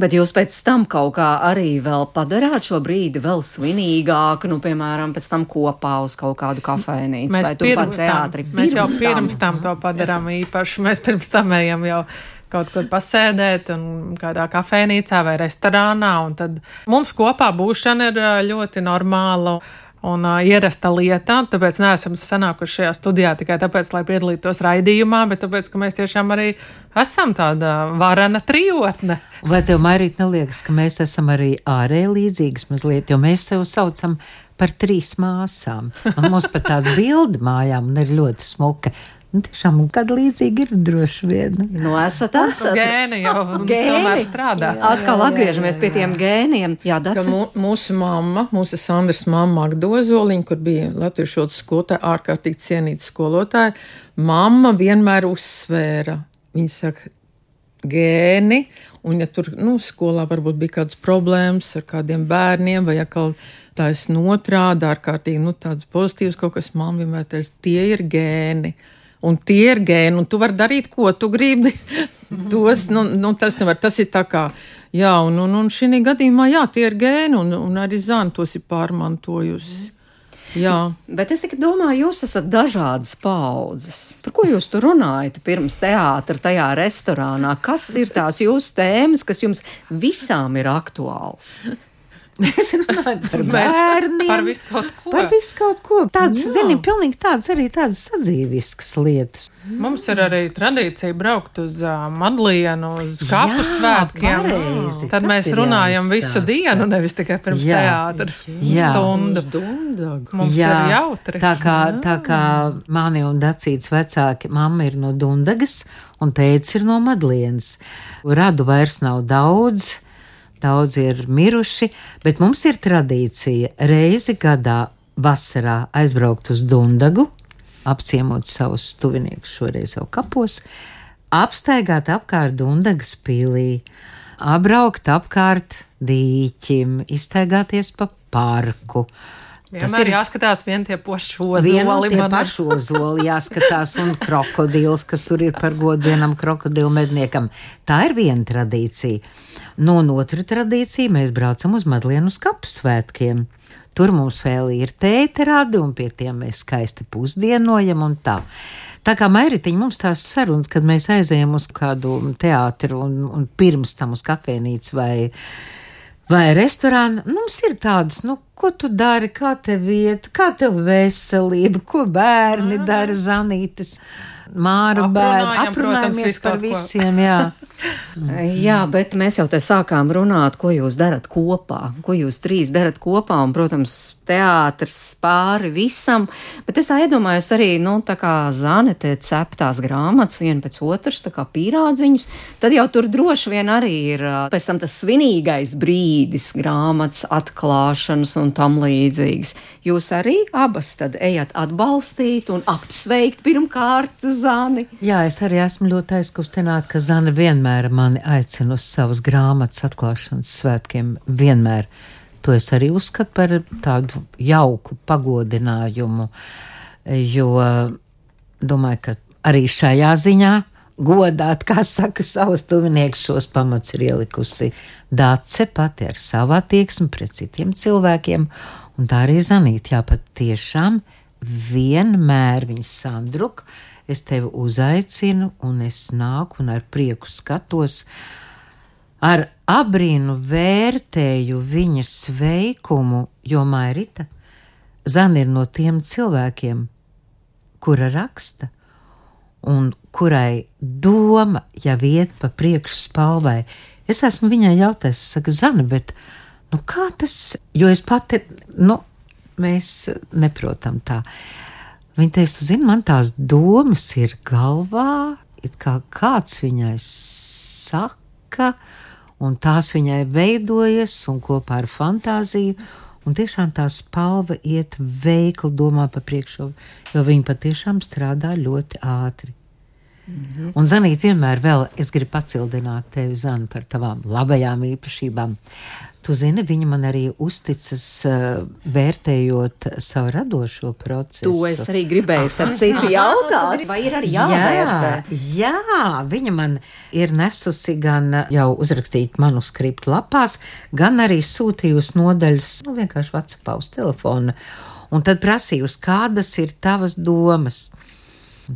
Bet jūs pēc tam kaut kā arī vēl padarāt šo brīdi vēl svinīgāku, nu, piemēram, pēc tam kopā uz kaut kādu kafejnīcu mēs vai pirms teātri. Tam, mēs jau pirms tam to padarām īpaši. Mēs pirms tam ejam jau kaut kur pasēdēt, un kādā kafejnīcā vai restorānā. Tad mums kopā būšana ir ļoti normāla un uh, ierasta lieta. Tāpēc neesam sanākuši šajā studijā tikai tāpēc, lai piedalītos raidījumā, bet tāpēc, ka mēs tiešām arī esam tāda varena trijotne. Vai tev, Mairīt, neliekas, ka mēs esam arī ārēji līdzīgas mazliet, jo mēs sev saucam par trīs māsām. Un mums pat tāds bildi mājām ir ļoti smuka. Nu, tiešām kāda līdzīga ir droši vien. Nu, esat, esat. Gēni jau gēni. strādā. Jā, Atkal jā, atgriežamies jā, jā. pie tiem gēniem. Jā, mū, mūsu mamma, mūsu Sandras mamma Agdozoliņa, kur bija latviešu skolotāja, ārkārtīgi cienīta skolotāja, mamma vienmēr uzsvēra. Viņa saka, gēni, un ja tur, nu, skolā varbūt bija kādas problēmas ar kādiem bērniem vai atkal tā es notrāda ārkārtīgi, nu, tāds pozitīvs kaut kas man vienmēr teica, tie ir gēni un tie ir gēni, un tu vari darīt, ko tu gribi. Tos, nu, nu, tas, nevar, tas ir tā kā, jā, un, un, un šī gadījumā, jā, tie ir gēni, un, un arī zāna tos ir pārmantojusi. Jā. Bet es domāju, jūs esat dažādas paudzes. Par ko jūs tur runājat pirms teātra, tajā restorānā? Kas ir tās jūsu tēmas, kas jums visām ir aktuāls? Mēs runājam par bērniem, par visu kaut ko. Par visu kaut ko. Tāds, zini, pilnīgi tāds arī tādas sadzīviskas lietas. Mums ir arī tradīcija braukt uz uh, Madlienu, uz kapu svētkiem. Pareizi, Tad mēs runājam visu dienu, nevis tikai pirms jā, teātra stundu. Mums jā, ir jautri. Tā kā, tā kā mani un Dacīts vecāki, mamma ir no Dundagas un tēcis ir no Madlienas. Radu vairs nav daudz daudzi ir miruši, bet mums ir tradīcija reizi gadā vasarā aizbraukt uz Dundagu, apciemot savus tuviniekus, šoreiz jau kapos, apstaigāt apkārt Dundagas pilī, apbraukt apkārt dīķim, iztaigāties pa parku. Vienmēr tas ir jāskatās vien tie paši ozoli. Tie paši ozoli jāskatās un krokodils, kas tur ir par godu vienam krokodilu medniekam. Tā ir viena tradīcija. No nu, otra tradīcija mēs braucam uz Madlienu skapu svētkiem. Tur mums vēl ir tēterādi, un pie tiem mēs skaisti pusdienojam un tā. Tā kā Mairitiņa mums tās sarunas, kad mēs aizējam uz kādu teātru un, un pirms tam uz kafejnīcu vai, vai restorānu, mums ir tādas, nu, ko tu dari, kā tev iet, kā tev veselība, ko bērni dara, zanītes, māra bērni, aprunājamies par visiem, jā. Jā, bet mēs jau te sākām runāt, ko jūs darat kopā, ko jūs trīs darat kopā, un, protams, teātris pāri visam, bet es tā iedomājos arī, nu, tā kā Zane te cep tās grāmatas viena pēc otras, tā kā pīrādziņus, tad jau tur droši vien arī ir pēc tam tas svinīgais brīdis grāmatas atklāšanas un tam līdzīgas. Jūs arī abas tad ejat atbalstīt un apsveikt pirmkārt Zani. Jā, es arī esmu ļoti aizkustināta, ka Zana vienmēr mani aicina uz savas grāmatas atklāšanas svētkiem. Vienmēr. To es arī uzskatu par tādu jauku pagodinājumu, jo domāju, ka arī šajā ziņā godāt, kā saka, savus tuviniekus šos pamats ir ielikusi Dāce pati ar savu attieksmi pret citiem cilvēkiem, un tā arī Zanīt, jā, pat tiešām vienmēr viņas Sandruk, es tevi uzaicinu, un es nāku un ar prieku skatos, ar abrīnu vērtēju viņas veikumu, jo Mairita Zana ir no tiem cilvēkiem, kura raksta, un kurai doma jau iet pa priekšu spalvai, Es esmu viņai jautājis, saka, Zana, bet nu, kā tas, jo es pati, nu, mēs neprotam tā. Viņa teica, tu zini, man tās domas ir galvā, it kā kāds viņai saka, un tās viņai veidojas, un kopā ar fantāziju, un tiešām tā spalva iet veikli domā pa priekšu, jo viņa patiešām strādā ļoti ātri. -hmm. Un Zanīt vienmēr vēl, es gribu pacildināt tevi, Zana, par tavām labajām īpašībām. Tu zini, viņa man arī uzticas, uh, vērtējot savu radošo procesu. To es arī gribēju, starp citu, jautāt, vai ir arī jāvērtē? Jā, jā, viņa man ir nesusi gan jau uzrakstīt manuskriptu lapās, gan arī sūtījusi nodaļas, nu, vienkārši Whatsappā uz telefona. Un tad prasījusi, kādas ir tavas domas.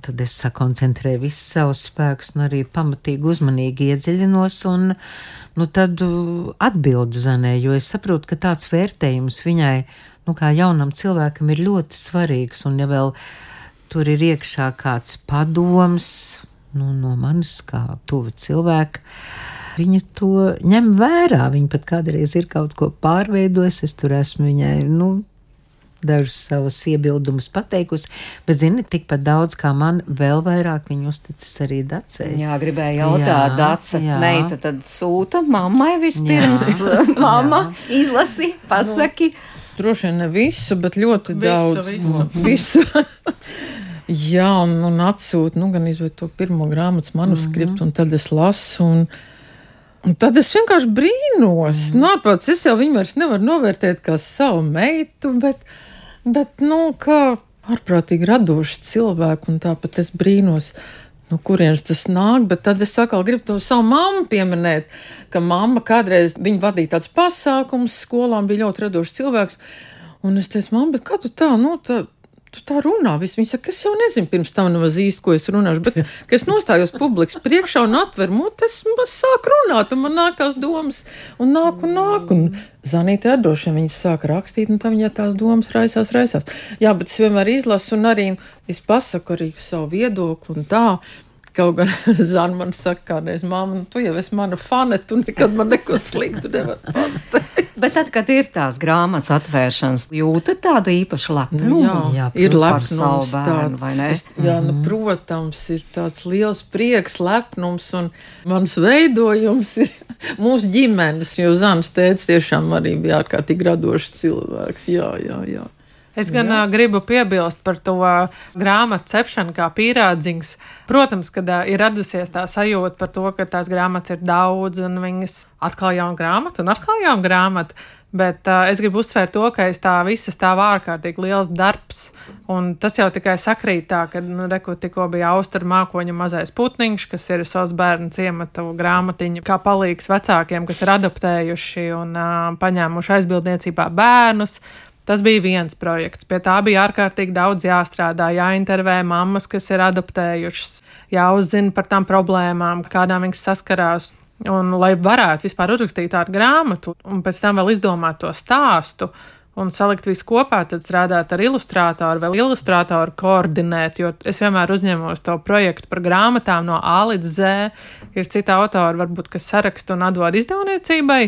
Tad es sakoncentrēju visus savus spēkus un arī pamatīgi uzmanīgi iedziļinos un, nu, tad atbildu Zanē, jo es saprotu, ka tāds vērtējums viņai, nu, kā jaunam cilvēkam ir ļoti svarīgs un ja vēl tur ir iekšā kāds padoms, nu, no manis kā tuva cilvēka. Viņa to ņem vērā. Viņa pat kādreiz ir kaut ko pārveidojusi. Es tur esmu viņai, nu, dažus savus iebildumus pateikusi, bet, zini, tikpat daudz kā man, vēl vairāk viņa uzticas arī Dacei. Jā, gribēju jautāt, Dace, meita tad sūta mammai vispirms, mamma, izlasi, pasaki. Nu, droši vien ne visu, bet ļoti visu, daudz. Visu. visu. Jā, un, un atsūta nu, gan izvērt to pirmo grāmatas manuskriptu, mm -hmm. un tad es lasu. Un, Un tad es vienkārši brīnos. Mm. Nu, ārpēc es jau viņu vairs nevaru novērtēt kā savu meitu, bet Bet, nu, kā ārprātīgi radoši cilvēki, un tāpat es brīnos, no kurienes tas nāk. Bet tad es atkal gribu to savu mammu pieminēt, ka mamma kādreiz viņa vadīja tāds pasākums, skolām bija ļoti radošs cilvēks. Un es teicu, mamma, kā tu tā, nu, tā, tu tā runā. Viss. Viņa saka, es jau nezinu, pirms tam nemaz īsti, ko es runāšu, bet, kad es nostājos publikas priekšā un atveru muti, es, es sāku runāt, un man nāk tās domas, un nāk un nāk. Un Zanīte vien viņas sāka rakstīt, un tam viņa tās domas raisās, raisās. Jā, bet es vienmēr izlasu un arī es pasaku arī savu viedokli un tā. Kaut gan Zana man saka, kādreiz, māma, nu, tu jau esi mana fane, tu nekad man neko sliktu nevari pateikt. Bet tad, kad ir tās grāmatas atvēršanas, jūtat tādu īpašu lepnumu? Jā, jā ir lepnums tāds, vai ne? Es, jā, nu, mhm. protams, ir tāds liels prieks, lepnums, un mans veidojums ir mūsu ģimenes, jo Zanas tēvs tiešām arī bija ārkārtīgi radošs cilvēks. Jā, jā, jā. Es gan uh, gribu piebilst par to grāmatu cepšanu kā pīrādziņš. Protams, kad ir radusies tā sajūta par to, ka tās grāmatas ir daudz un viņas atkal jauna grāmata un atkal jauna grāmata. Bet uh, es gribu uzsvērt to, ka aiz tā visa stāv ārkārtīgi liels darbs. Un tas jau tikai sakrīt tā, ka, nu, reku, tikko bija austra mākoņa mazais putniņš, kas ir savs bērnu ciemata grāmatiņa, kā palīgs vecākiem, kas ir adaptējuši un uh, paņēmuši aizbildniecībā bērnus. Tas bija viens projekts. Pie tā bija ārkārtīgi daudz jāstrādā, jāintervē mammas, kas ir adoptējušas, jāuzzina par tām problēmām, kādām viņas saskarās. Un, lai varētu vispār uzrakstīt tādu grāmatu, un pēc tam vēl izdomāt to stāstu, un salikt visu kopā, tad strādāt ar ilustrātoru, vēl ilustrātoru koordinēt, jo es vienmēr uzņemos to projektu par grāmatām no A līdz Z. Ir citi autori, varbūt, kas saraksta un atdod izdevniecībai,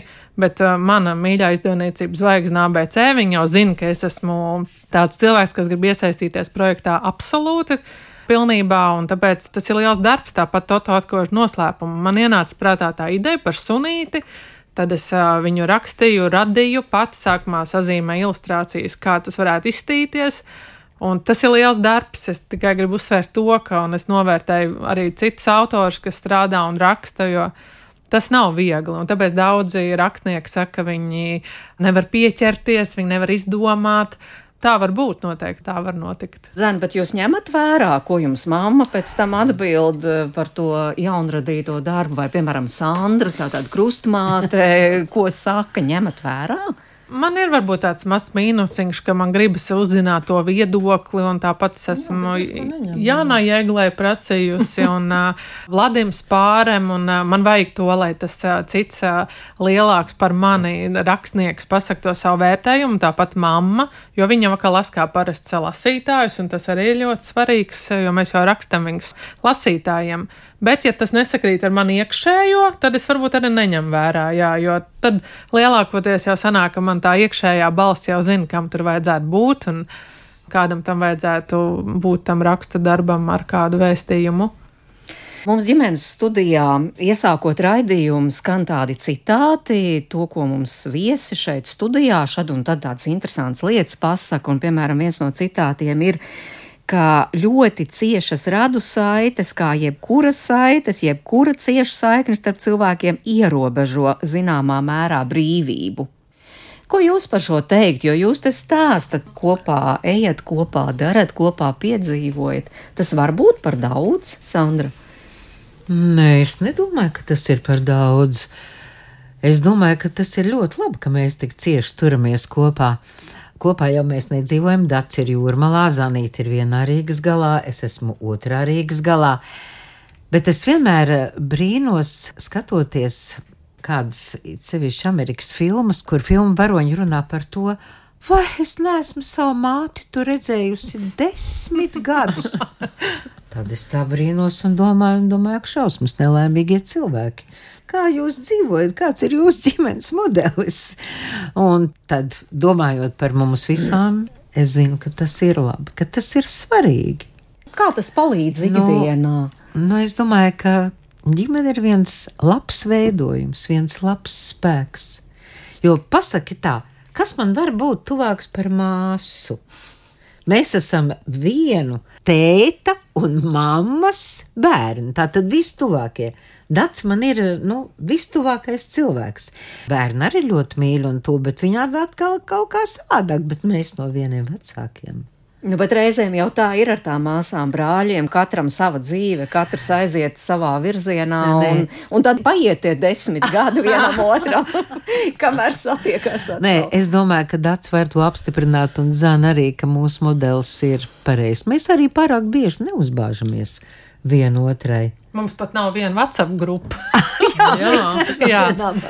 bet uh, mana mīļā izdevniecības zvaigzne ABC, viņa jau zina, ka es esmu tāds cilvēks, kas grib iesaistīties projektā absolūti. Pilnībā, un tāpēc tas ir liels darbs, tāpat Toto atkožu noslēpumu. Man ienāca prātā tā ideja par sunīti, uh, Tad es uh, viņu rakstīju, radīju, pati sākumā sazīmēju ilustrācijas, kā tas varētu izstīties. Un tas ir liels darbs. Es tikai gribu uzsvērt to, ka es novērtēju arī citus autors, kas strādā un raksta, jo tas nav viegli. Un tāpēc daudzi rakstnieki saka, ka viņi nevar pieķerties, viņi nevar izdomāt. Tā var būt, noteikti tā var notikt. Zini, bet jūs ņemat vērā, ko jums mamma pēc tam atbild eh, par to jaunradīto darbu, vai, piemēram, Sandra, tā tāda krustmāte, ko saka, ņemat vērā? Man ir varbūt tāds mazs mīnusiņš, ka man gribas uzzināt to viedokli, un tāpat es esmu Jānā Jēglē prasījusi, un uh, Vladims pārem, un uh, man vajag to, lai tas uh, cits uh, lielāks par mani rakstnieks pasaka to savu vērtējumu, tāpat mamma, jo viņa vakar las kā parasts lasītājus, un tas arī ir ļoti svarīgs, jo mēs jau rakstam viņus lasītājiem. Bet, ja tas nesakrīt ar mani iekšējo, tad es varbūt arī neņemu vērā. Jā, jo tad lielākoties jau sanāk, ka man tā iekšējā balss jau zina, kam tur vajadzētu būt un kādam tam vajadzētu būt tam raksta darbam ar kādu vēstījumu. Mums ģimenes studijā, iesākot raidījumu, skan tādi citāti, to, ko mums viesi šeit studijā, šad un tad tādas interesantas lietas pasaka, un, piemēram, viens no citātiem ir, ka ļoti ciešas radu saites, kā jebkuras saites, jebkura cieša saikne starp cilvēkiem ierobežo zināmā mērā brīvību. Ko jūs par šo teikt? Jo jūs te stāstat kopā, ejat kopā, darat kopā, piedzīvojat. Tas var būt par daudz, Sandra? Nē, es nedomāju, ka tas ir par daudz. Es domāju, ka tas ir ļoti labi, ka mēs tik cieši turamies kopā. Kopā jau mēs nedzīvojam, Dats ir jūrmalā, Zanīta ir vienā Rīgas galā, es esmu otrā Rīgas galā. Bet es vienmēr eh, brīnos, skatoties kādas sevišķi Amerikas filmas, kur filmu varoņi runā par to, vai es neesmu savu māti tur redzējusi desmit gadus. Tad es tā brīnos un domāju, domāju, ka šausmas nelaimīgie cilvēki kā jūs dzīvojat, kāds ir jūsu ģimenes modelis. Un tad, domājot par mums visām, es zinu, ka tas ir labi, ka tas ir svarīgi. Kā tas palīdz nu, ikdienā? No, nu, es domāju, ka ģimene ir viens labs veidojums, viens labs spēks. Jo pasaki tā, kas man var būt tuvāks par māsu? Mēs esam vienu tēta un mammas bērni, tātad vistuvākie. Dats man ir nu, vistuvākais cilvēks. Bērni arī ļoti mīl un to, bet viņi atkal kaut kā savādāk, bet mēs no vieniem vecākiem. Nu, bet reizēm jau tā ir ar tām māsām, brāļiem. Katram sava dzīve, katrs aiziet savā virzienā, nē. Un, un tad paiet tie desmit gadi vienam otram, kamēr satiekas. Atkal. Nē, es domāju, ka Dārts var to apstiprināt, un Zana arī, ka mūsu modelis ir pareizs. Mēs arī pārāk bieži neuzbāžamies vienotrai. Mums pat nav viena WhatsApp grupa. jā, jā, jā.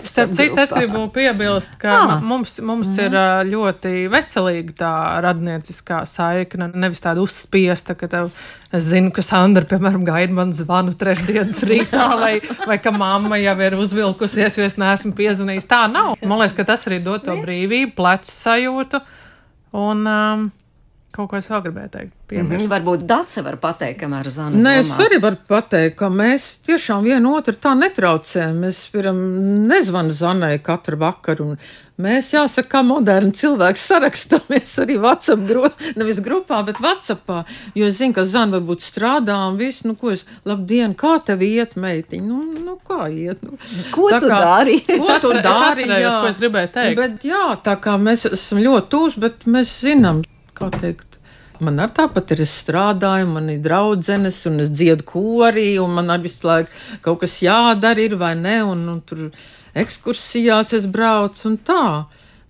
starp citu, es gribu piebilst, ka ah. mums, mums mm. ir ļoti veselīga tā radnieciskā saikne, nevis tāda uzspiesta, ka tev, es zinu, ka Sandra, piemēram, gaida man zvanu trešdienas rītā, vai, vai ka mamma jau ir uzvilkusies, jo es neesmu piezvanījis. Tā nav. Man liekas, ka tas arī dod to brīvību, plecu sajūtu. Un, um, Kaut ko es vēl gribēju teikt. Piemērs. Mm -hmm. Varbūt Dārsa var pateikt, kamēr Zana. Nē, es arī varu pateikt, ka mēs tiešām vienu otru tā netraucējam. Es, piram, nezvanu Zanai katru vakaru. Mēs, jāsaka, kā moderni cilvēki sarakstāmies arī WhatsApp, gru, nevis grupā, bet WhatsAppā. Jo es zinu, ka Zana varbūt strādā un viss, nu, ko es, labdien, kā tev iet, meitiņ? Nu, nu kā iet? Nu, ko tā tu kā, dari? Ko tu dari? Jā, ko es gribēju teikt. Bet, jā, tā kā mēs esam ļoti tūs, bet mēs zinām kā teikt. Man arī tāpat ir, es strādāju, man ir draudzenes, un es dziedu korī, un man arī visu laiku kaut kas jādara, ir vai ne, un, un tur ekskursijās es braucu, un tā.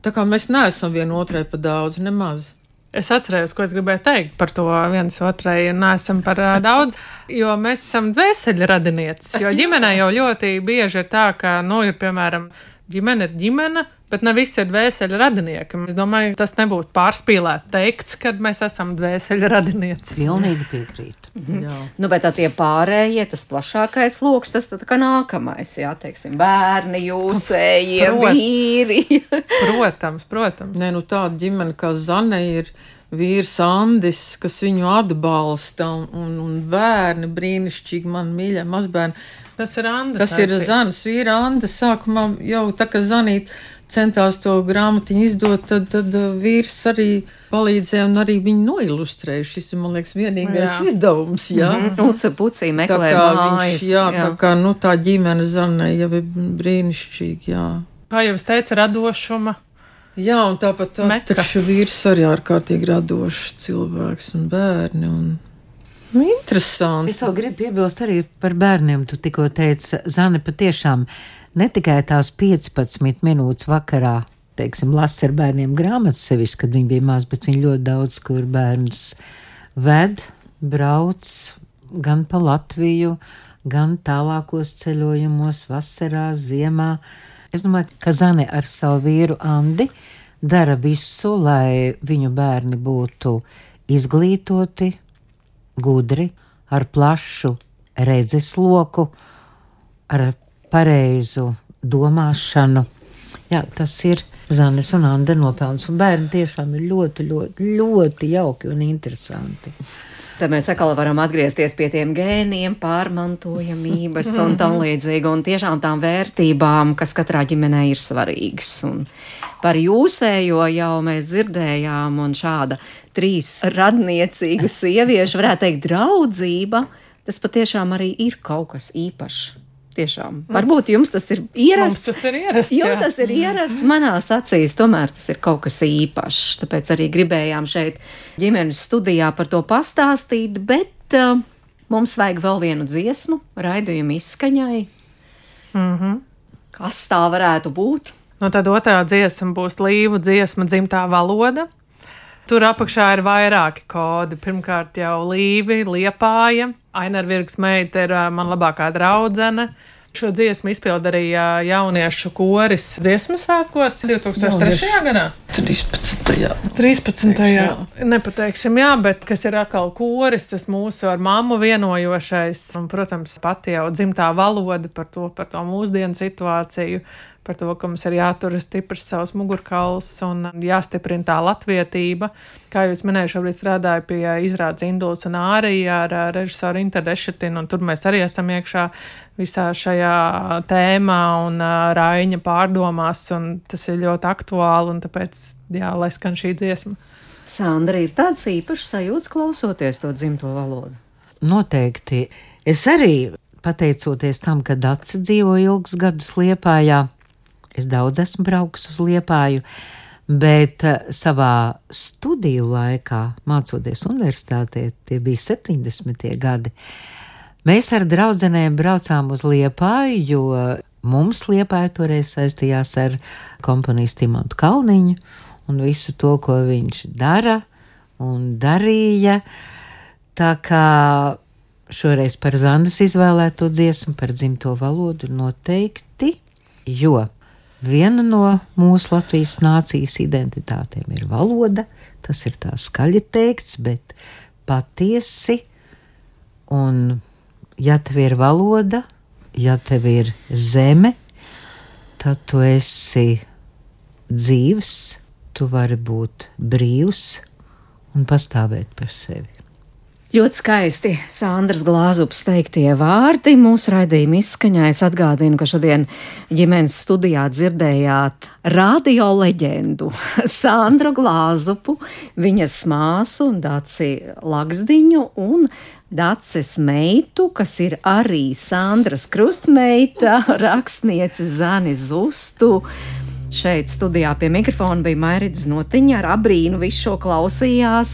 Tā kā mēs neesam vienotrai pa daudz, nemaz. Es atceros, ko es gribēju teikt par to viens otrai, nesam par daudz, jo mēs esam dvēseli radinieces. Jo ģimenē jau ļoti bieži ir tā, ka, nu, ir piemēram, ģimene ir ģimene, bet ne visi ir dvēseli radinieki. Es domāju, tas nebūtu pārspīlēti teikts, kad mēs esam dvēseli radinieci. Pilnīgi piekrītu. Mhm. Nu, bet tie pārējie, tas plašākais lokus, tas tā kā nākamais, jā, teiksim, bērni, jūsējie, Prot- vīri. Protams, protams. Nē, nu tāda ģimene kā Zane ir vīrs Andis, kas viņu atbalsta, un, un, un bērni brīnišķīgi, man mīļā mazbērni. Tas ir Anna. Tas ir Zanes vīra Anda. Sākumā jau tā kā Zanīt centās to grāmatiņu izdot, tad, tad uh, vīrs arī palīdzēja un arī viņu noilustrēja. Šis ir, man liekas, vienīgais Jā. izdevums, jā. Mm -hmm. Uca pucī Tā meklē kā mājas. viņš, jā, jā. tā kā, nu, tā ģimene Zanē jau ir brīnišķīga, jā. Kā jau es teicu, radošuma. Jā, un tāpat Meka. taču vīrs arī ārkārtīgi radošs cilvēks un bērni. Un... Nu, interesanti. Es vēl gribu piebilst arī par bērniem. Tu tikko teici, Zane, patiešām ne tikai tās 15 minūtes vakarā, teiksim, lasa ar bērniem grāmatas sevišķi, kad viņi bija mazi, bet viņi ļoti daudz, kur bērns ved, brauc gan pa Latviju, gan tālākos ceļojumos, vasarā, ziemā. Es domāju, ka Zane ar savu vīru Andi dara visu, lai viņu bērni būtu izglītoti, gudri, ar plašu redzesloku, ar pareizu domāšanu. Jā, tas ir Zanes un Anna nopelns, un bērni tiešām ir ļoti, ļoti, ļoti jauki un interesanti. Tad mēs atkal varam atgriezties pie tiem gēniem, pārmantojamības un tam līdzīgi, un tiešām tām vērtībām, kas katrā ģimenē ir svarīgas. Un par jūsējo jau mēs dzirdējām, un šāda trīs radniecīgu sieviešu, varētu teikt, draudzība, tas patiešām arī ir kaut kas īpašs. Tiešām. Varbūt jums tas ir Mums ierasts. tas ir ierasts. Jums jā. tas ir ierasts manās acīs, tomēr tas ir kaut kas īpašs. Tāpēc arī gribējām šeit ģimenes studijā par to pastāstīt, bet uh, mums vajag vēl vienu dziesmu, raidījumu izskaņai. Mhm. Kas tā varētu būt? Nu, tad otrā dziesma būs līvu dziesma, dzimtā valoda. Tur apakšā ir vairāki kodi. Pirmkārt, jau līvi, liepāja. Ainara Virgas meita ir ā, man labākā draudzene. Šo dziesmu izpilda arī ā, jauniešu koris dziesmas svētkos 2003. gadā. 13. 13. jā. Nepateiksim, jā, bet kas ir atkal koris, tas mūsu ar mammu vienojošais. Un, protams, pati jau dzimtā valoda par to, par to mūsdienu situāciju, par to, ka mums ir jāturas stiprs savs mugurkauls un jāstiprina tā latvietība. Kā jau es minēju, šobrīd strādāju pie izrādes Induls un Ārija ar režisoru Interdešetinu, un tur mēs arī esam iekšā visā šajā tēmā un Raiņa pārdomās, un tas ir ļoti aktuāli, un tāpēc, jā, lai skan šī dziesma. Sandra ir tāds īpašs sajūts klausoties to dzimto valodu. Noteikti. Es arī, pateicoties tam, ka Dārsa dzīvo ilgus gadus Liepājā, es daudz esmu braucis uz Liepāju, bet eh, savā studiju laikā, mācoties universitātē, tie bija 70. gadi, mēs ar draudzenēm braucām uz Liepāju, jo mums Liepāja toreiz saistījās ar komponistu Timontu Kalniņu un visu to, ko viņš dara un darīja. Tā kā šoreiz par Zandas izvēlēto dziesmu, par dzimto valodu noteikti, jo viena no mūsu Latvijas nācijas identitātēm ir valoda, tas ir tā skaļi teikts, bet patiesi, un ja tev ir valoda, ja tev ir zeme, tad tu esi dzīves, tu vari būt brīvs un pastāvēt par sevi. Ļoti skaisti Sandras Glāzupas teiktie vārdi mūsu raidījuma izskaņā. Es atgādinu, ka šodien ģimenes studijā dzirdējāt radio leģendu Sandru Glāzupu, viņas māsu un Dāci Lagsdiņu un Dācis meitu, kas ir arī Sandras krustmeita, rakstniece Zani Zustu. Šeit studijā pie mikrofona bija Mairits Notiņa ar abrīnu visu šo klausījās,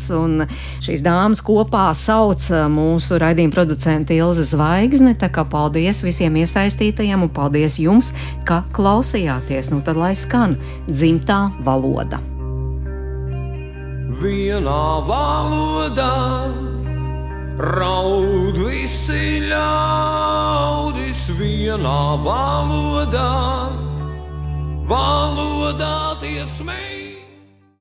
šīs dāmas kopā sauc mūsu raidījuma producenti Ilze Zvaigzne, tā kā paldies visiem iesaistītajiem un paldies jums, ka klausījāties. Nu tad lai skan dzimtā valoda. Vienā valodā raud visi ļaudis, vienā valodā valodā tie smēķi.